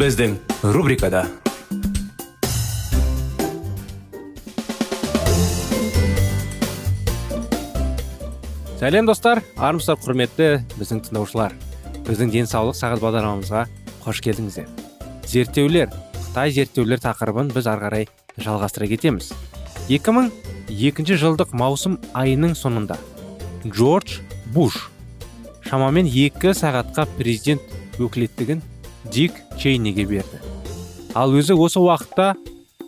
Біздің рубрикада сәлем достар армысыздар құрметті біздің тыңдаушылар біздің денсаулық сағат бағдарламамызға қош келдіңіздер зерттеулер қытай зерттеулер тақырыбын біз ары қарай жалғастыра кетеміз 2002 жылдық маусым айының соңында джордж буш шамамен екі сағатқа президент өкілеттігін дик чейниге берді. Ал өзі осы уақытта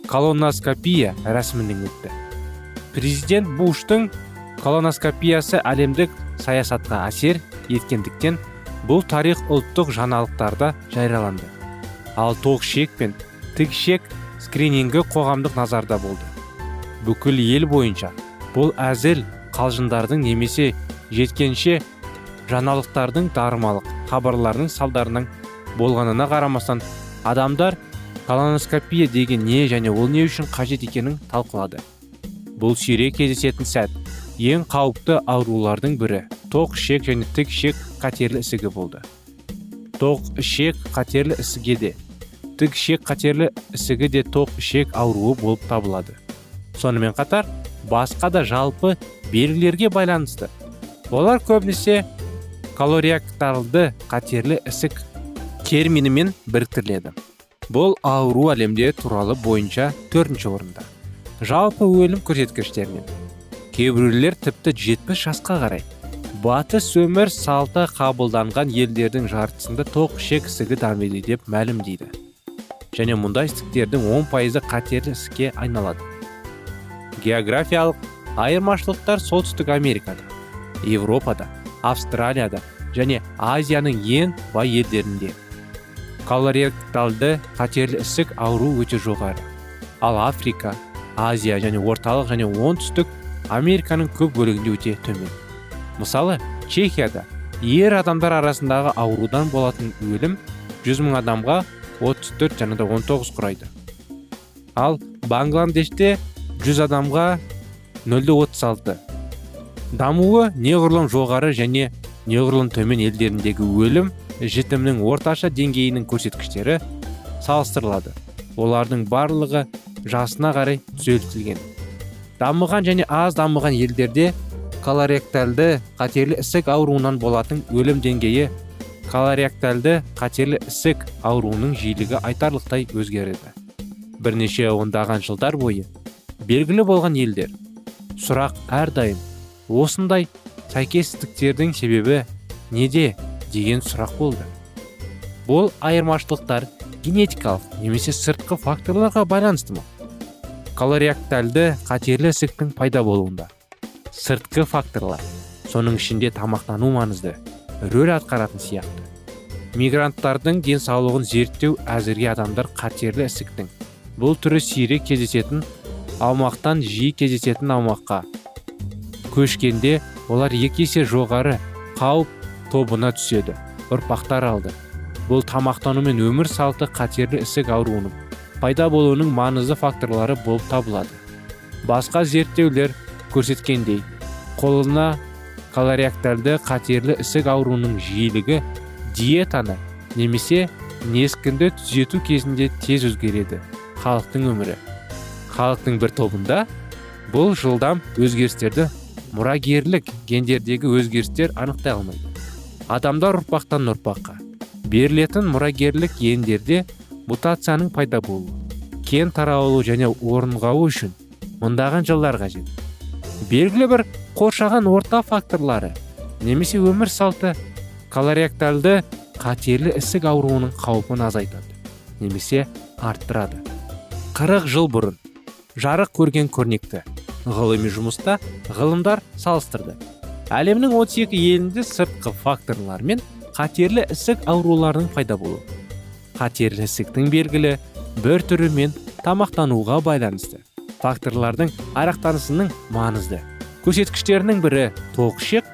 колоноскопия рәсімінен өтті. Президент буштың колоноскопиясы әлемдік саясатқа әсер еткендіктен бұл тарих ұлттық жаңалықтарда жарияланды. Ал тоқ ішек пен тік ішек скринингі қоғамдық назарда болды. Бүкіл ел бойынша бұл әзіл қалжыңдардың немесе жеткенше жаңалықтардың дарымалық хабарларының салдарынан болғанына қарамастан адамдар колоноскопия деген не және ол не үшін қажет екенін талқылады. Бұл сирек кездесетін сәт ең қауіпті аурулардың бірі тоқ ішек және тік ішек қатерлі ісігі болды. Тоқ ішек қатерлі ісіге де тік ішек қатерлі ісігі де тоқ ішек ауруы болып табылады. Сонымен қатар басқа да жалпы белгілерге байланысты. Олар көбінесе колоректалды қатерлі ісік терминімен біріктіріледі. Бұл ауру әлемде туралы бойынша төртінші орында. Жалпы өлім көрсеткіштерінен. Кейбіреулер тіпті жетпіс жасқа қарай. Батыс өмір салты қабылданған елдердің жартысында тоқ ішек ісігі дамиды деп мәлімдейді. Және мұндай ісіктердің он пайызы қатерлі ісікке айналады. Географиялық айырмашылықтар солтүстік америкада еуропада австралияда және азияның ең бай елдерінде. Колоректалды қатерлі ісік ауру өте жоғары. Ал африка азия және орталық және оңтүстік американың көп бөлігінде өте төмен. Мысалы чехияда ер адамдар арасындағы аурудан болатын өлім 100 мың адамға 34 және да 19 құрайды. Ал бангладеште 100 адамға 0,36 дамуы неғұрлым жоғары және неғұрлым төмен елдеріндегі өлім жітімнің орташа деңгейінің көрсеткіштері салыстырылады. Олардың барлығы жасына қарай түзетілген дамыған және аз дамыған елдерде колоректальды қатерлі ісік ауруынан болатын өлім деңгейі колоректальды қатерлі ісік ауруының жиілігі айтарлықтай өзгереді. Бірнеше ондаған жылдар бойы белгілі болған елдер сұрақ әрдайым осындай сәйкестіктердің себебі неде? Деген сұрақ болды. Бұл айырмашылықтар генетикалық немесе сыртқы факторларға байланысты ма? Колоректальды қатерлі ісіктің пайда болуында сыртқы факторлар соның ішінде тамақтану маңызды рөл атқаратын сияқты. Мигранттардың денсаулығын зерттеу әзірге адамдар қатерлі ісіктің бұл түрі сирек кездесетін аумақтан жиі кездесетін аумаққа көшкенде олар екі есе жоғары қауіп тобына түседі. ұрпақтар алды. Бұл тамақтану мен өмір салты қатерлі ісік ауруының пайда болуының маңызды факторлары болып табылады. Басқа зерттеулер көрсеткендей қолына колоректальды қатерлі ісік ауруының жиілігі диетаны немесе нескінді түзету кезінде тез өзгереді халықтың өмірі. Халықтың бір тобында бұл жылдам өзгерістерді мұрагерлік гендердегі өзгерістер анықтай алмайды. Адамдар ұрпақтан ұрпаққа берілетін мұрагерлік гендерде мутацияның пайда болуы кен таралу және орынғауы үшін мыңдаған жылдар қажет. Белгілі бір қоршаған орта факторлары немесе өмір салты колоректальды қатерлі ісік ауруының қаупін азайтады немесе арттырады. 40 жыл бұрын жарық көрген көрнекті ғылыми жұмыста ғылымдар салыстырды. Әлемнің 32 елінде сыртқы факторлар мен қатерлі ісік ауруларының пайда болуы. Қатерлі ісіктің белгілі бір түрі мен тамақтануға байланысты. Факторлардың арақтанысының маңызды. Көрсеткіштерінің бірі тоқ ішек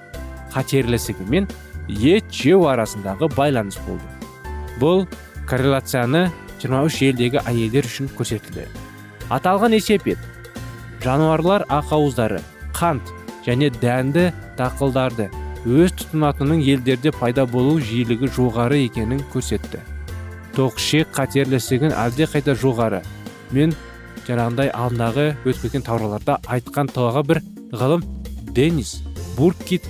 қатерлі ісігі мен ет жеу арасындағы байланыс болды. Бұл корреляцияны 23 елдегі әйелдер үшін көрсетілді. Аталған есепет жануарлар ақауыздары қант және дәнді дақылдарды өз тұтынатынның елдерде пайда болу жиілігі жоғары екенін көрсетті. Тоқшек қатерлі әлде қайда жоғары. Мен жаңағындай алдындағы өтіп кеткен айтқан тағы бір ғылым. Денис буркит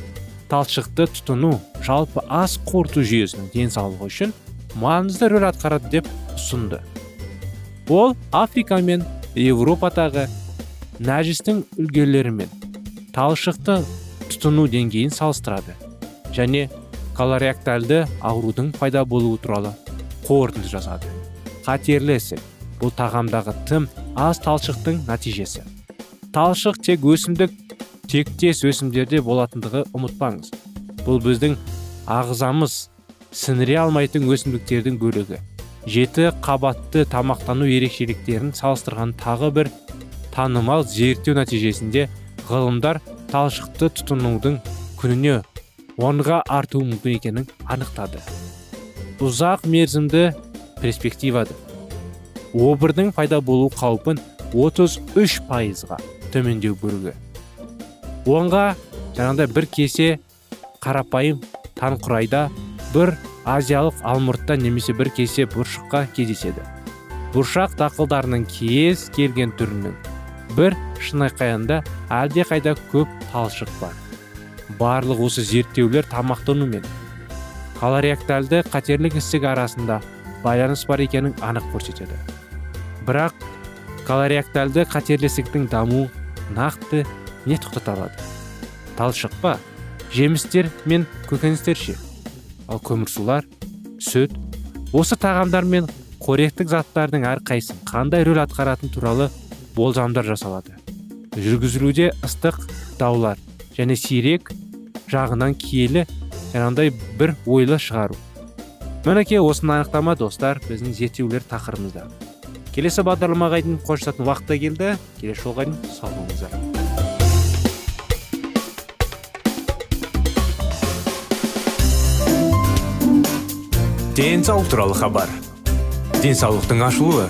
талшықты тұтыну жалпы ас қорыту жүйесінің денсаулығы үшін маңызды рөл атқарады деп ұсынды. Ол африка мен еуропадағы нәжістің үлгілерімен талшықты тұтыну деңгейін салыстырады және колореактальды аурудың пайда болуы туралы қорытынды жасады. Қатерлі ісік бұл тағамдағы тым аз талшықтың нәтижесі. Талшық тек өсімдік тектес өсімдерде болатындығы ұмытпаңыз. Бұл біздің ағзамыз сіңіре алмайтын өсімдіктердің бөлігі. Жеті қабатты тамақтану ерекшеліктерін салыстырған тағы бір танымал зерттеу нәтижесінде ғылымдар талшықты тұтынудың күніне онға артуы мүмкін екенін анықтады. Ұзақ мерзімді перспективада обырдың пайда болу қаупін 33 пайызға төмендеу бөлігі. Онға жаңағыдай бір кесе қарапайым танқұрайда бір азиялық алмұртта немесе бір кесе бұршыққа кездеседі. Бұршақ дақылдарының кез келген түрінің бір шынайқайында әлде қайда көп талшық бар. Барлық осы зерттеулер тамақтану мен колореактальды қатерлік ісік арасында байланыс бар екенін анық көрсетеді. Бірақ колореактальды қатерлесіктің дамуы нақты не тоқтата алады? Талшық па? Жемістер мен көкөністер ше? Ал көмірсулар сүт осы тағамдар мен қоректік заттардың әрқайсысы қандай рөл атқаратыны туралы болжамдар жасалады. Жүргізілуде ыстық даулар және сирек жағынан киелі жаңағыдай бір ойлы шығару. Мінекей осыны анықтама достар біздің зерттеулер тақырыбымызда. Келесі бағдарламаға дейін қоштасатын уақыт та келді. Келесі жолға сау болыңыздар. Денсаулық туралы хабар. Денсаулықтың ашылуы.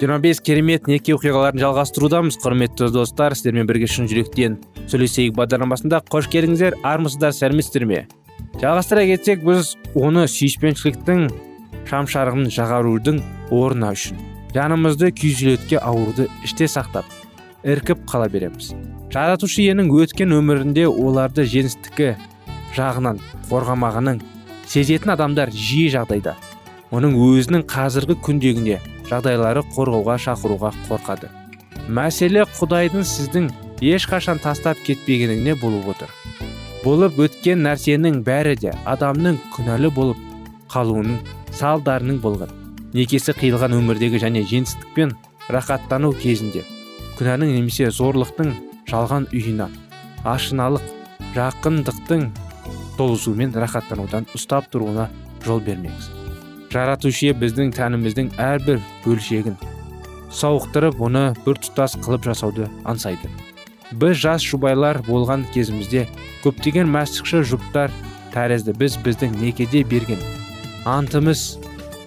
Жиырма бес керемет неке оқиғаларын жалғастырудамыз құрметті достар сіздермен бірге шын жүректен сөйлесейік бағдарламасында. Қош келдіңіздер армысыздар сәлеметсіздер ме? Жалғастыра кетсек біз оны сүйіспеншіліктің шамшарығын жағарудың орны үшін жанымызды күйзеліске ауруды іште сақтап іркіп қала береміз. Жаратушы иенің өткен өмірінде оларды жеңістікі жағынан қорғамағының сезетін адамдар жиі жағдайда. Оның өзінің қазіргі күндегіне жағдайлары қорғауға шақыруға қорқады. Мәселе құдайдың сіздің ешқашан тастап кетпегеніне болып отыр. Болып өткен нәрсенің бәрі де адамның күнәлі болып қалуының салдарының болған. Некесі қиылған өмірдегі және жеңістікпен рахаттану кезінде күнәнің немесе зорлықтың жалған үйіна ашыналық жақындықтың толысуымен рахаттанудан ұстап тұруына жол бермеңіз. Жаратушы біздің тәніміздің әрбір бөлшегін сауықтырып оны бір тұтас қылып жасауды аңсайды. Біз жас жұбайлар болған кезімізде көптеген мәсіхші жұптар тәрізді. Біз біздің некеде берген антымыз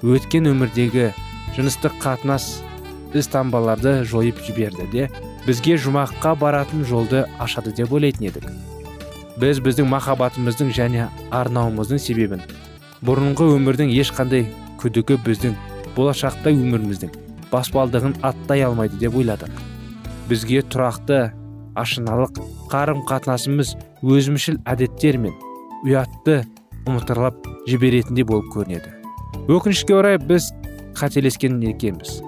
өткен өмірдегі жыныстық қатынас таңбаларды жойып жіберді де бізге жұмаққа баратын жолды ашады деп ойлайтын едік. Біз біздің махаббатымыздың және арнауымыздың себебін бұрынғы өмірдің ешқандай күдігі біздің болашақта өміріміздің баспалдығын аттай алмайды деп ойладық бізге тұрақты ашыналық қарым қатынасымыз өзімшіл әдеттер мен ұятты ұмытырлап жіберетіндей болып көрінеді. Өкінішке орай біз қателескен екенбіз.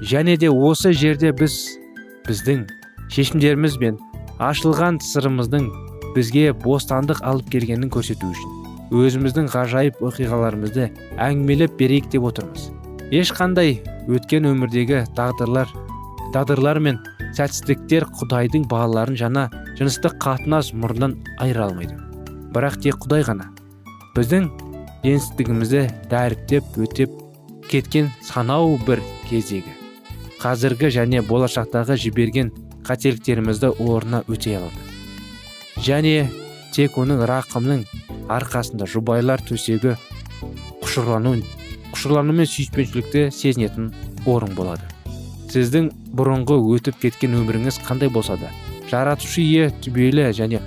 Және де осы жерде біз біздің шешімдеріміз бен ашылған сырымыздың бізге бостандық алып келгенін көрсету үшін. Өзіміздің ғажайып оқиғаларымызды әңгімелеп берейік деп отырмыз. Ешқандай өткен өмірдегі тағдырлар тағдырлар мен сәтсіздіктер құдайдың балаларын жаңа жыныстық қатынас мұрнынан айыра алмайды. Бірақ тек құдай ғана. Біздің енсіздігімізді дәріптеп өтеп кеткен санау бір кездегі қазіргі және болашақтағы жіберген қателіктерімізді орнына өтей алады. Және тек оның рақымның арқасында жұбайлар төсегі құшырлану құшырлану мен сүйіспеншілікті сезінетін орын болады. Сіздің бұрынғы өтіп кеткен өміріңіз қандай болса да жаратушы ие түбелі және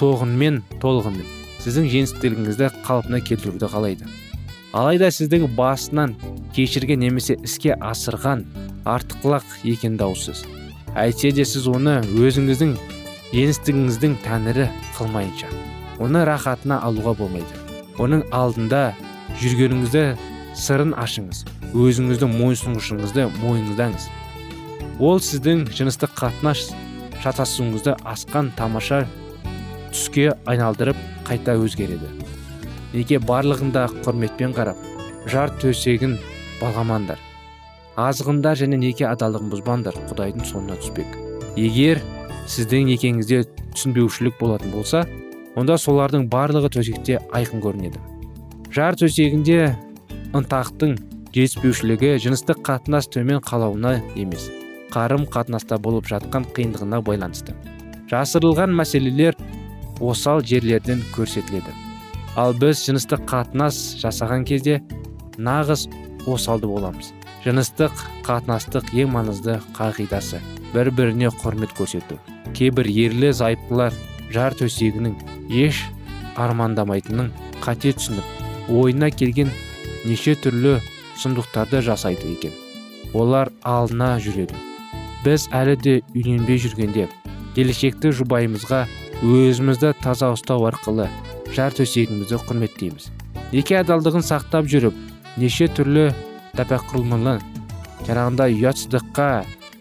тоғынмен толығымен сіздің жеңістілігіңізді қалпына келтіруді қалайды. Алайда сіздің басынан кешірген немесе іске асырған артықлақ екен даусыз әйтсе де сіз оны өзіңіздің жеңістігіңіздің тәңірі қылмайынша. Оны рахатына алуға болмайды. Оның алдында жүргеніңізді сырын ашыңыз. Өзіңізді мойынсұнғышыңызды мойындаңыз. Ол сіздің жыныстық қатынас шатасуыңызды асқан тамаша түске айналдырып қайта өзгереді. Неге барлығында құрметпен қарап жар төсегін балғамандар азғындар және неке адалдығын бұзбаңдар құдайдың соңына түспек. Егер сіздің некеңізде түсінбеушілік болатын болса онда солардың барлығы төсекте айқын көрінеді. Жар төсегінде ынтақтың жетіспеушілігі жыныстық қатынас төмен қалауына емес қарым қатынаста болып жатқан қиындығына байланысты. Жасырылған мәселелер осал жерлерден көрсетіледі. Ал біз жыныстық қатынас жасаған кезде нағыз осалды боламыз. Жыныстық қатынастық ең маңызды қағидасы. Бір біріне құрмет көрсету. Кейбір ерлі зайыптылар жар төсегінің еш армандамайтынын қате түсініп ойына келген неше түрлі сұмдықтарды жасайды екен. Олар алдына жүреді. Біз әлі де үйленбей жүргенде келешекті жұбайымызға өзімізді таза ұстау арқылы жар төсегімізді құрметтейміз. Неке адалдығын сақтап жүріп неше түрлі тәпәкүрмылы жаңағындай ұятсыздыққа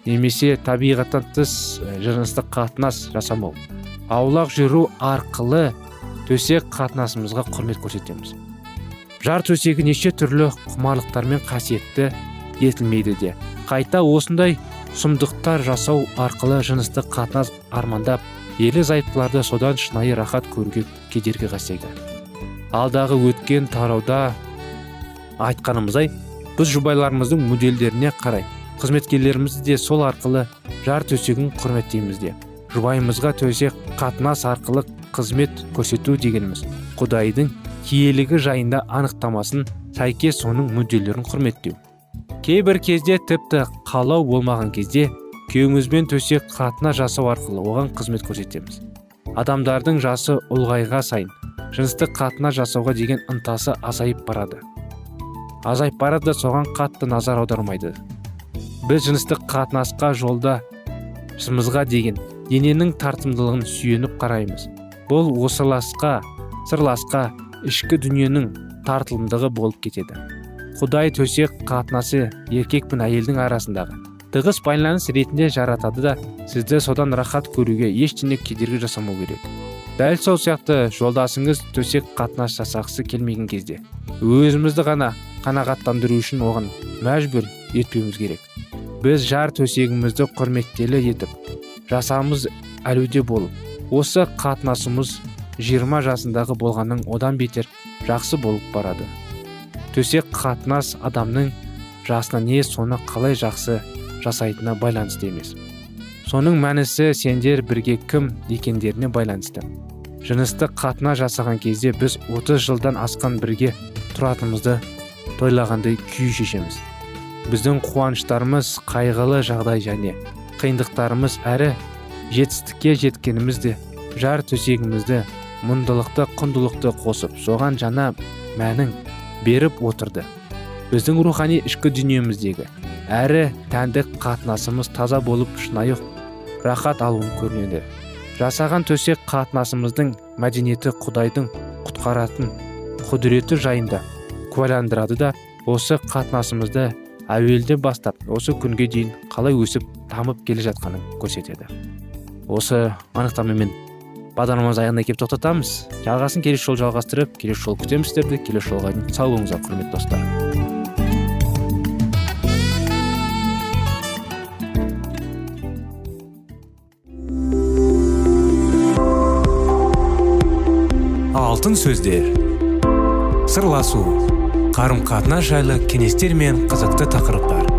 немесе табиғаттан тыс жыныстық қатынас жасамау. Аулақ жүру арқылы төсек қатынасымызға құрмет көрсетеміз. Жар төсегі неше түрлі құмарлықтармен қасиетті етілмейді де. Қайта осындай сұмдықтар жасау арқылы жыныстық қатынас армандап ерлі зайыптыларды содан шынайы рахат көруге кедергі жасайды. Алдағы өткен тарауда айтқанымыздай біз жұбайларымыздың мүдделеріне қарай қызметкерлерімізді де сол арқылы жар төсегін құрметтейміз де. Жұбайымызға төсек қатынас арқылы қызмет көрсету дегеніміз. Құдайдың киелігі жайында анықтамасын сәйкес соның мүдделерін құрметтеу. Кейбір кезде тіпті қалау болмаған кезде күйеуімізбен төсек қатынас жасау арқылы оған қызмет көрсетеміз. Адамдардың жасы ұлғайға сайын жыныстық қатынас жасауға деген ынтасы азайып барады. Азайып барады да соған қатты назар аудармайды. Біз жыныстық қатынасқа жолда деген дененің тартымдылығын сүйеніп қараймыз. Бұл осыласқа сырласқа ішкі дүниенің тартылымдығы болып кетеді. Құдай төсек қатынасы еркек пен әйелдің арасындағы тығыз байланыс ретінде жаратады да сізді содан рахат көруге ештеңе кедергі жасамау керек. Дәл сол сияқты жолдасыңыз төсек қатынас жасағысы келмеген кезде өзімізді ғана қанағаттандыру үшін оған мәжбүр етпеуіміз керек. Біз жар төсегімізді құрметтелі етіп жасамыз әлуде болып осы қатынасымыз 20 жасындағы болғанның одан бетер жақсы болып барады. Төсек қатынас адамның жасына не соны қалай жақсы жасайтынына байланысты емес. Соның мәнісі сендер бірге кім екендеріне байланысты. Жыныстық қатынас жасаған кезде біз 30 жылдан асқан бірге тұратынымызды тойлағандай күй шешеміз. Біздің қуаныштарымыз қайғылы жағдай және қиындықтарымыз әрі жетістікке жеткенімізде жар төсегімізді мұндылықты құндылықты қосып соған жаңа мәнін беріп отырды. Біздің рухани ішкі дүниеміздегі әрі тәндік қатынасымыз таза болып шынайы рахат алуын көрінеді. Жасаған төсек қатынасымыздың мәдениеті құдайдың құтқаратын құдіреті жайында куәландырады да осы қатынасымызды әуелде бастап осы күнге дейін қалай өсіп дамып келе жатқанын көрсетеді. Осы анықтамамен бағдарламамызды аяғына келіп тоқтатамыз. Жалғасын келесі жолы жалғастырып келесі жолы күтеміз сіздерді келесі жолға дейін сау болыңыздар құрметті достар. Алтын сөздер. Сырласу. Қарым қатынас жайлы кеңестер мен қызықты тақырыптар.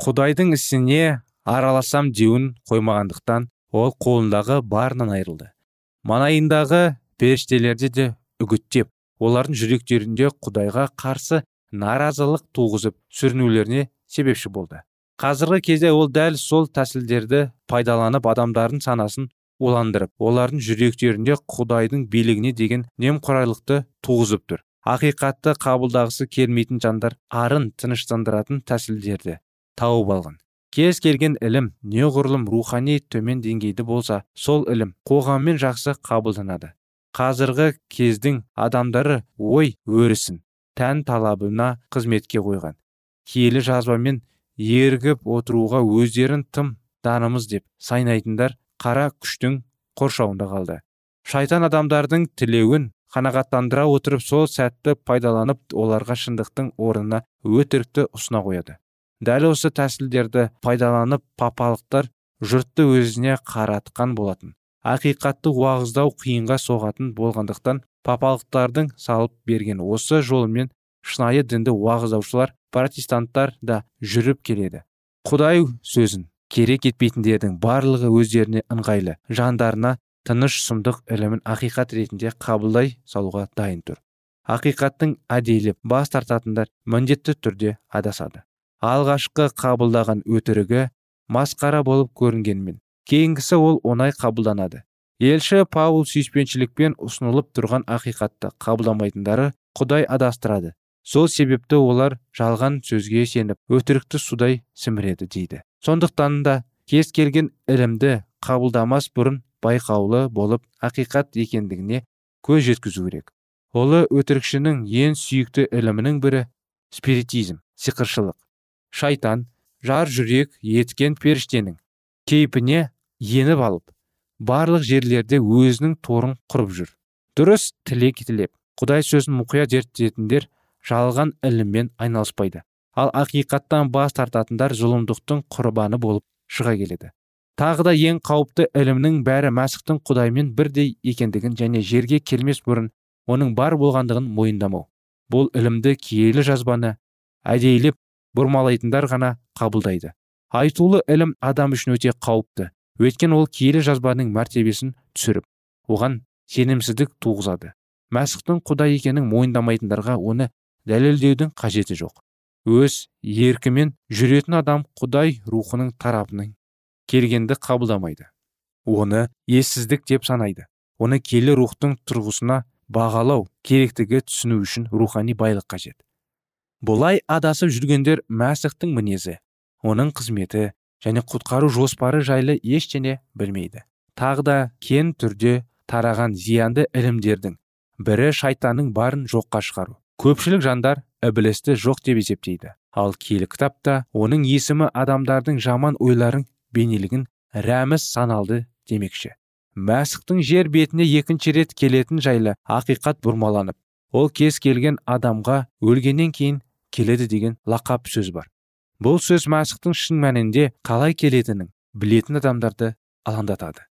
Құдайдың ісіне араласам деуін қоймағандықтан ол қолындағы барынан айырылды. Маңайындағы періштелерді де үгіттеп олардың жүректерінде құдайға қарсы наразылық туғызып сүрінулеріне себепші болды. Қазіргі кезде ол дәл сол тәсілдерді пайдаланып адамдардың санасын уландырып олардың жүректерінде құдайдың билігіне деген немқұрайлықты туғызып тұр. Ақиқатты қабылдағысы келмейтін жандар арын тыныштандыратын тәсілдерді тауып алған. Кез келген ілім неғұрлым рухани төмен деңгейді болса сол ілім қоғаммен жақсы қабылданады. Қазіргі кездің адамдары ой өрісін тән талабына қызметке қойған. Киелі жазбамен ергіп отыруға өздерін тым данымыз деп сайнайтындар қара күштің қоршауында қалды. Шайтан адамдардың тілеуін қанағаттандыра отырып сол сәтті пайдаланып оларға шындықтың орнына өтірікті ұсына қояды. Дәл осы тәсілдерді пайдаланып папалықтар жұртты өзіне қаратқан болатын. Ақиқатты уағыздау қиынға соғатын болғандықтан папалықтардың салып берген осы жолмен шынайы дінді уағыздаушылар протестанттар да жүріп келеді. Құдай сөзін керек етпейтіндердің барлығы өздеріне ыңғайлы жандарына тыныш сұмдық ілімін ақиқат ретінде қабылдай салуға дайын тұр. Ақиқаттың әдейілеп бас тартатындар міндетті түрде адасады. Алғашқы қабылдаған өтірігі масқара болып көрінгенмен кейінгісі ол оңай қабылданады. Елші паул сүйіспеншілікпен ұсынылып тұрған ақиқатты қабылдамайтындары құдай адастырады. Сол себепті олар жалған сөзге сеніп өтірікті судай сіміреді дейді. Сондықтан да кез келген ілімді қабылдамас бұрын байқаулы болып ақиқат екендігіне көз жеткізу керек. Ұлы өтірікшінің ең сүйікті ілімінің бірі спиритизм сиқыршылық. Шайтан жар жүрек еткен періштенің кейпіне еніп алып барлық жерлерде өзінің торын құрып жүр. Дұрыс тілек тілеп құдай сөзін мұқият зерттейтіндер жалған іліммен айналыспайды. Ал ақиқаттан бас тартатындар зұлымдықтың құрбаны болып шыға келеді. Тағы да ең қауіпті ілімнің бәрі мәсіхтің құдаймен бірдей екендігін және жерге келмес бұрын оның бар болғандығын мойындамау. Бұл ілімді киелі жазбаны әдейілеп бұрмалайтындар ғана қабылдайды. Айтулы ілім адам үшін өте қауіпті. Өйткені ол киелі жазбаның мәртебесін түсіріп оған сенімсіздік туғызады. Мәсіхтің құдай екенін мойындамайтындарға оны дәлелдеудің қажеті жоқ. Өз еркімен жүретін адам құдай рухының тарапының келгенді қабылдамайды. Оны ессіздік деп санайды. Оны келі рухтың тұрғысына бағалау керектігі түсіну үшін рухани байлық қажет. Бұлай адасып жүргендер мәсіхтің мінезі оның қызметі және құтқару жоспары жайлы ештеңе білмейді. Тағы да кен түрде тараған зиянды ілімдердің бірі шайтанның барын жоққа шығару. Көпшілік жандар ібілісті жоқ деп есептейді. Ал киелі кітапта оның есімі адамдардың жаман ойларын бейнелігін рәміз саналды демекші. Мәсіхтің жер бетіне екінші рет келетін жайлы ақиқат бұрмаланып ол кез келген адамға өлгеннен кейін келеді деген лақап сөз бар. Бұл сөз мәсіхтің шын мәнінде қалай келетінін білетін адамдарды алаңдатады.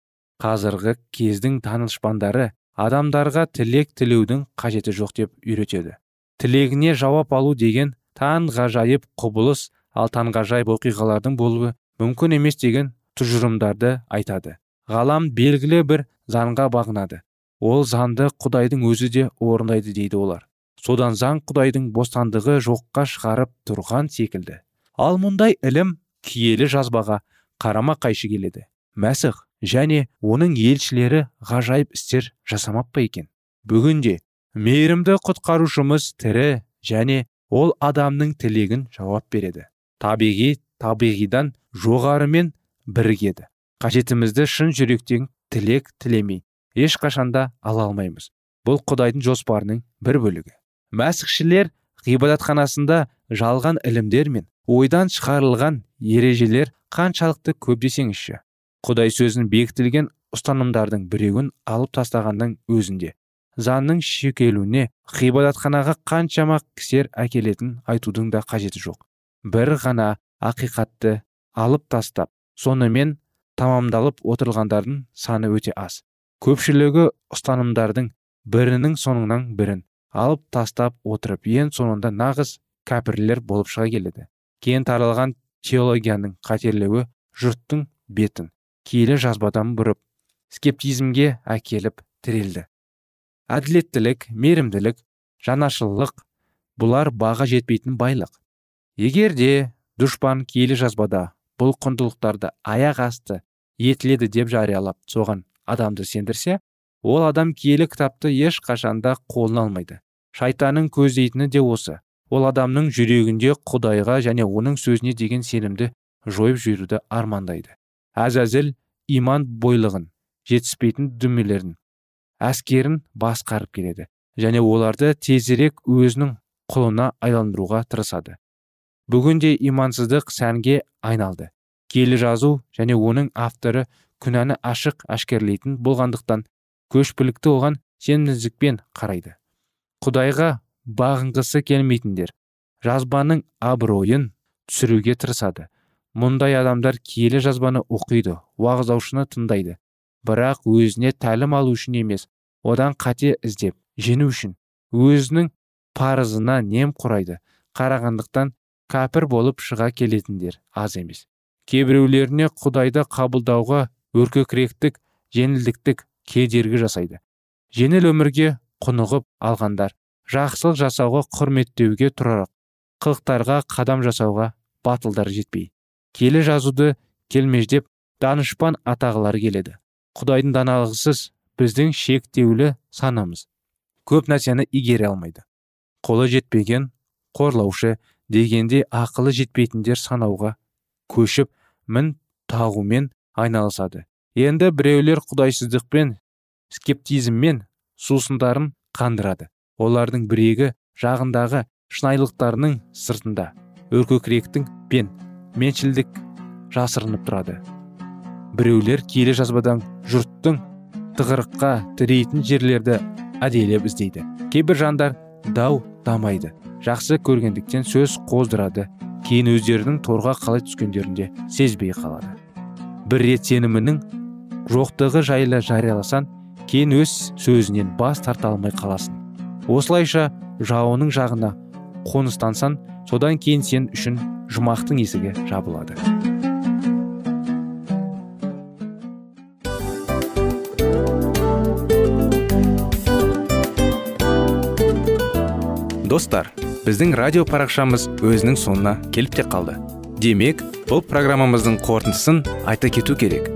Қазіргі кездің танышпандары адамдарға тілек тілеудің қажеті жоқ деп үйретеді. Тілегіне жауап алу деген таң ғажайып құбылыс ал таңғажайып оқиғалардың болуы мүмкін емес деген тұжырымдарды айтады. Ғалам белгілі бір заңға бағынады. Ол заңды құдайдың өзі де орындайды дейді олар. Содан заң құдайдың бостандығы жоққа шығарып тұрған секілді. Ал мұндай ілім киелі жазбаға қарама қайшы келеді. Мәсіх және оның елшілері ғажайып істер жасамап па екен? Бүгінде мейірімді құтқарушымыз тірі және ол адамның тілегін жауап береді. Табиғи табиғидан жоғарымен бірігеді. Қажетімізді шын жүректен тілек тілемей ешқашанда ала алмаймыз. Бұл құдайдың жоспарының бір бөлігі. Мәсіхшілер ғибадатханасында жалған ілімдер мен ойдан шығарылған ережелер қаншалықты көп десеңізші құдай сөзін бекітілген ұстанымдардың біреуін алып тастағанның өзінде заңның шекелуіне ғибадатханаға қаншама кісер әкелетін айтудың да қажеті жоқ. Бір ғана ақиқатты алып тастап сонымен тамамдалып отырылғандардың саны өте аз. Көпшілігі ұстанымдардың бірінің соңынан бірін алып тастап отырып ең соңында нағыз кәпірлер болып шыға келеді. Кейін таралған теологияның қатерлеуі жұрттың бетін киелі жазбадан бұрып скептизмге әкеліп тірелді. Әділеттілік мейірімділік жанашырлық бұлар баға жетпейтін байлық. Егер де дұшпан киелі жазбада бұл құндылықтарды аяқ асты етіледі деп жариялап соған адамды сендірсе ол адам киелі кітапты еш қашанда қолына алмайды. Шайтанның көздейтіні де осы. Ол адамның жүрегінде құдайға және оның сөзіне деген сенімді жойып жіберуді армандайды. Әзәзіл иман бойлығын жетіспейтін дүмелерін әскерін басқарып келеді және оларды тезірек өзінің құлына айландыруға тырысады. Бүгінде имансыздық сәнге айналды. Келі жазу және оның авторы күнәні ашық әшкерлейтін болғандықтан көшпілікті оған сенімсіздікпен қарайды. Құдайға бағынғысы келмейтіндер жазбаның абыройын түсіруге тырысады. Мұндай адамдар киелі жазбаны оқиды уағыздаушыны тыңдайды. Бірақ өзіне тәлім алу үшін емес одан қате іздеп жену үшін өзінің парызына нем құрайды. Қарағандықтан кәпір болып шыға келетіндер аз емес. Кейбіреулеріне құдайды қабылдауға өркөкіректік жеңілдіктік кедергі жасайды. Жеңіл өмірге құнығып алғандар жақсылық жасауға құрметтеуге тұрар қылықтарға қадам жасауға батылдар жетпей. Келі жазуды келмеждеп данышпан атағылар келеді. Құдайдың даналығысыз біздің шектеулі санамыз. Көп нәрсені игере алмайды. Қолы жетпеген қорлаушы дегенде ақылы жетпейтіндер санауға көшіп мін тағумен айналысады. Енді біреулер құдайсыздықпен скептизммен сусындарын қандырады. Олардың бірегі жағындағы шынайылықтарының сыртында өркөкіректің пен меншілдік жасырынып тұрады. Біреулер киелі жазбадан жұрттың тығырыққа тірейтін жерлерді әдейілеп іздейді. Кейбір жандар дау дамайды. Жақсы көргендіктен сөз қоздырады. Кейін өздерінің торға қалай түскендерінде сезбей қалады. Бір рет сенімінің жоқтығы жайлы жарияласаң кейін өз сөзінен бас тарта алмай қаласың. Осылайша жауының жағына қоныстансаң содан кейін сен үшін жұмақтың есігі жабылады. Достар біздің радио парақшамыз өзінің соңына келіп те қалды. Демек бұл программамыздың қорытындысын айта кету керек.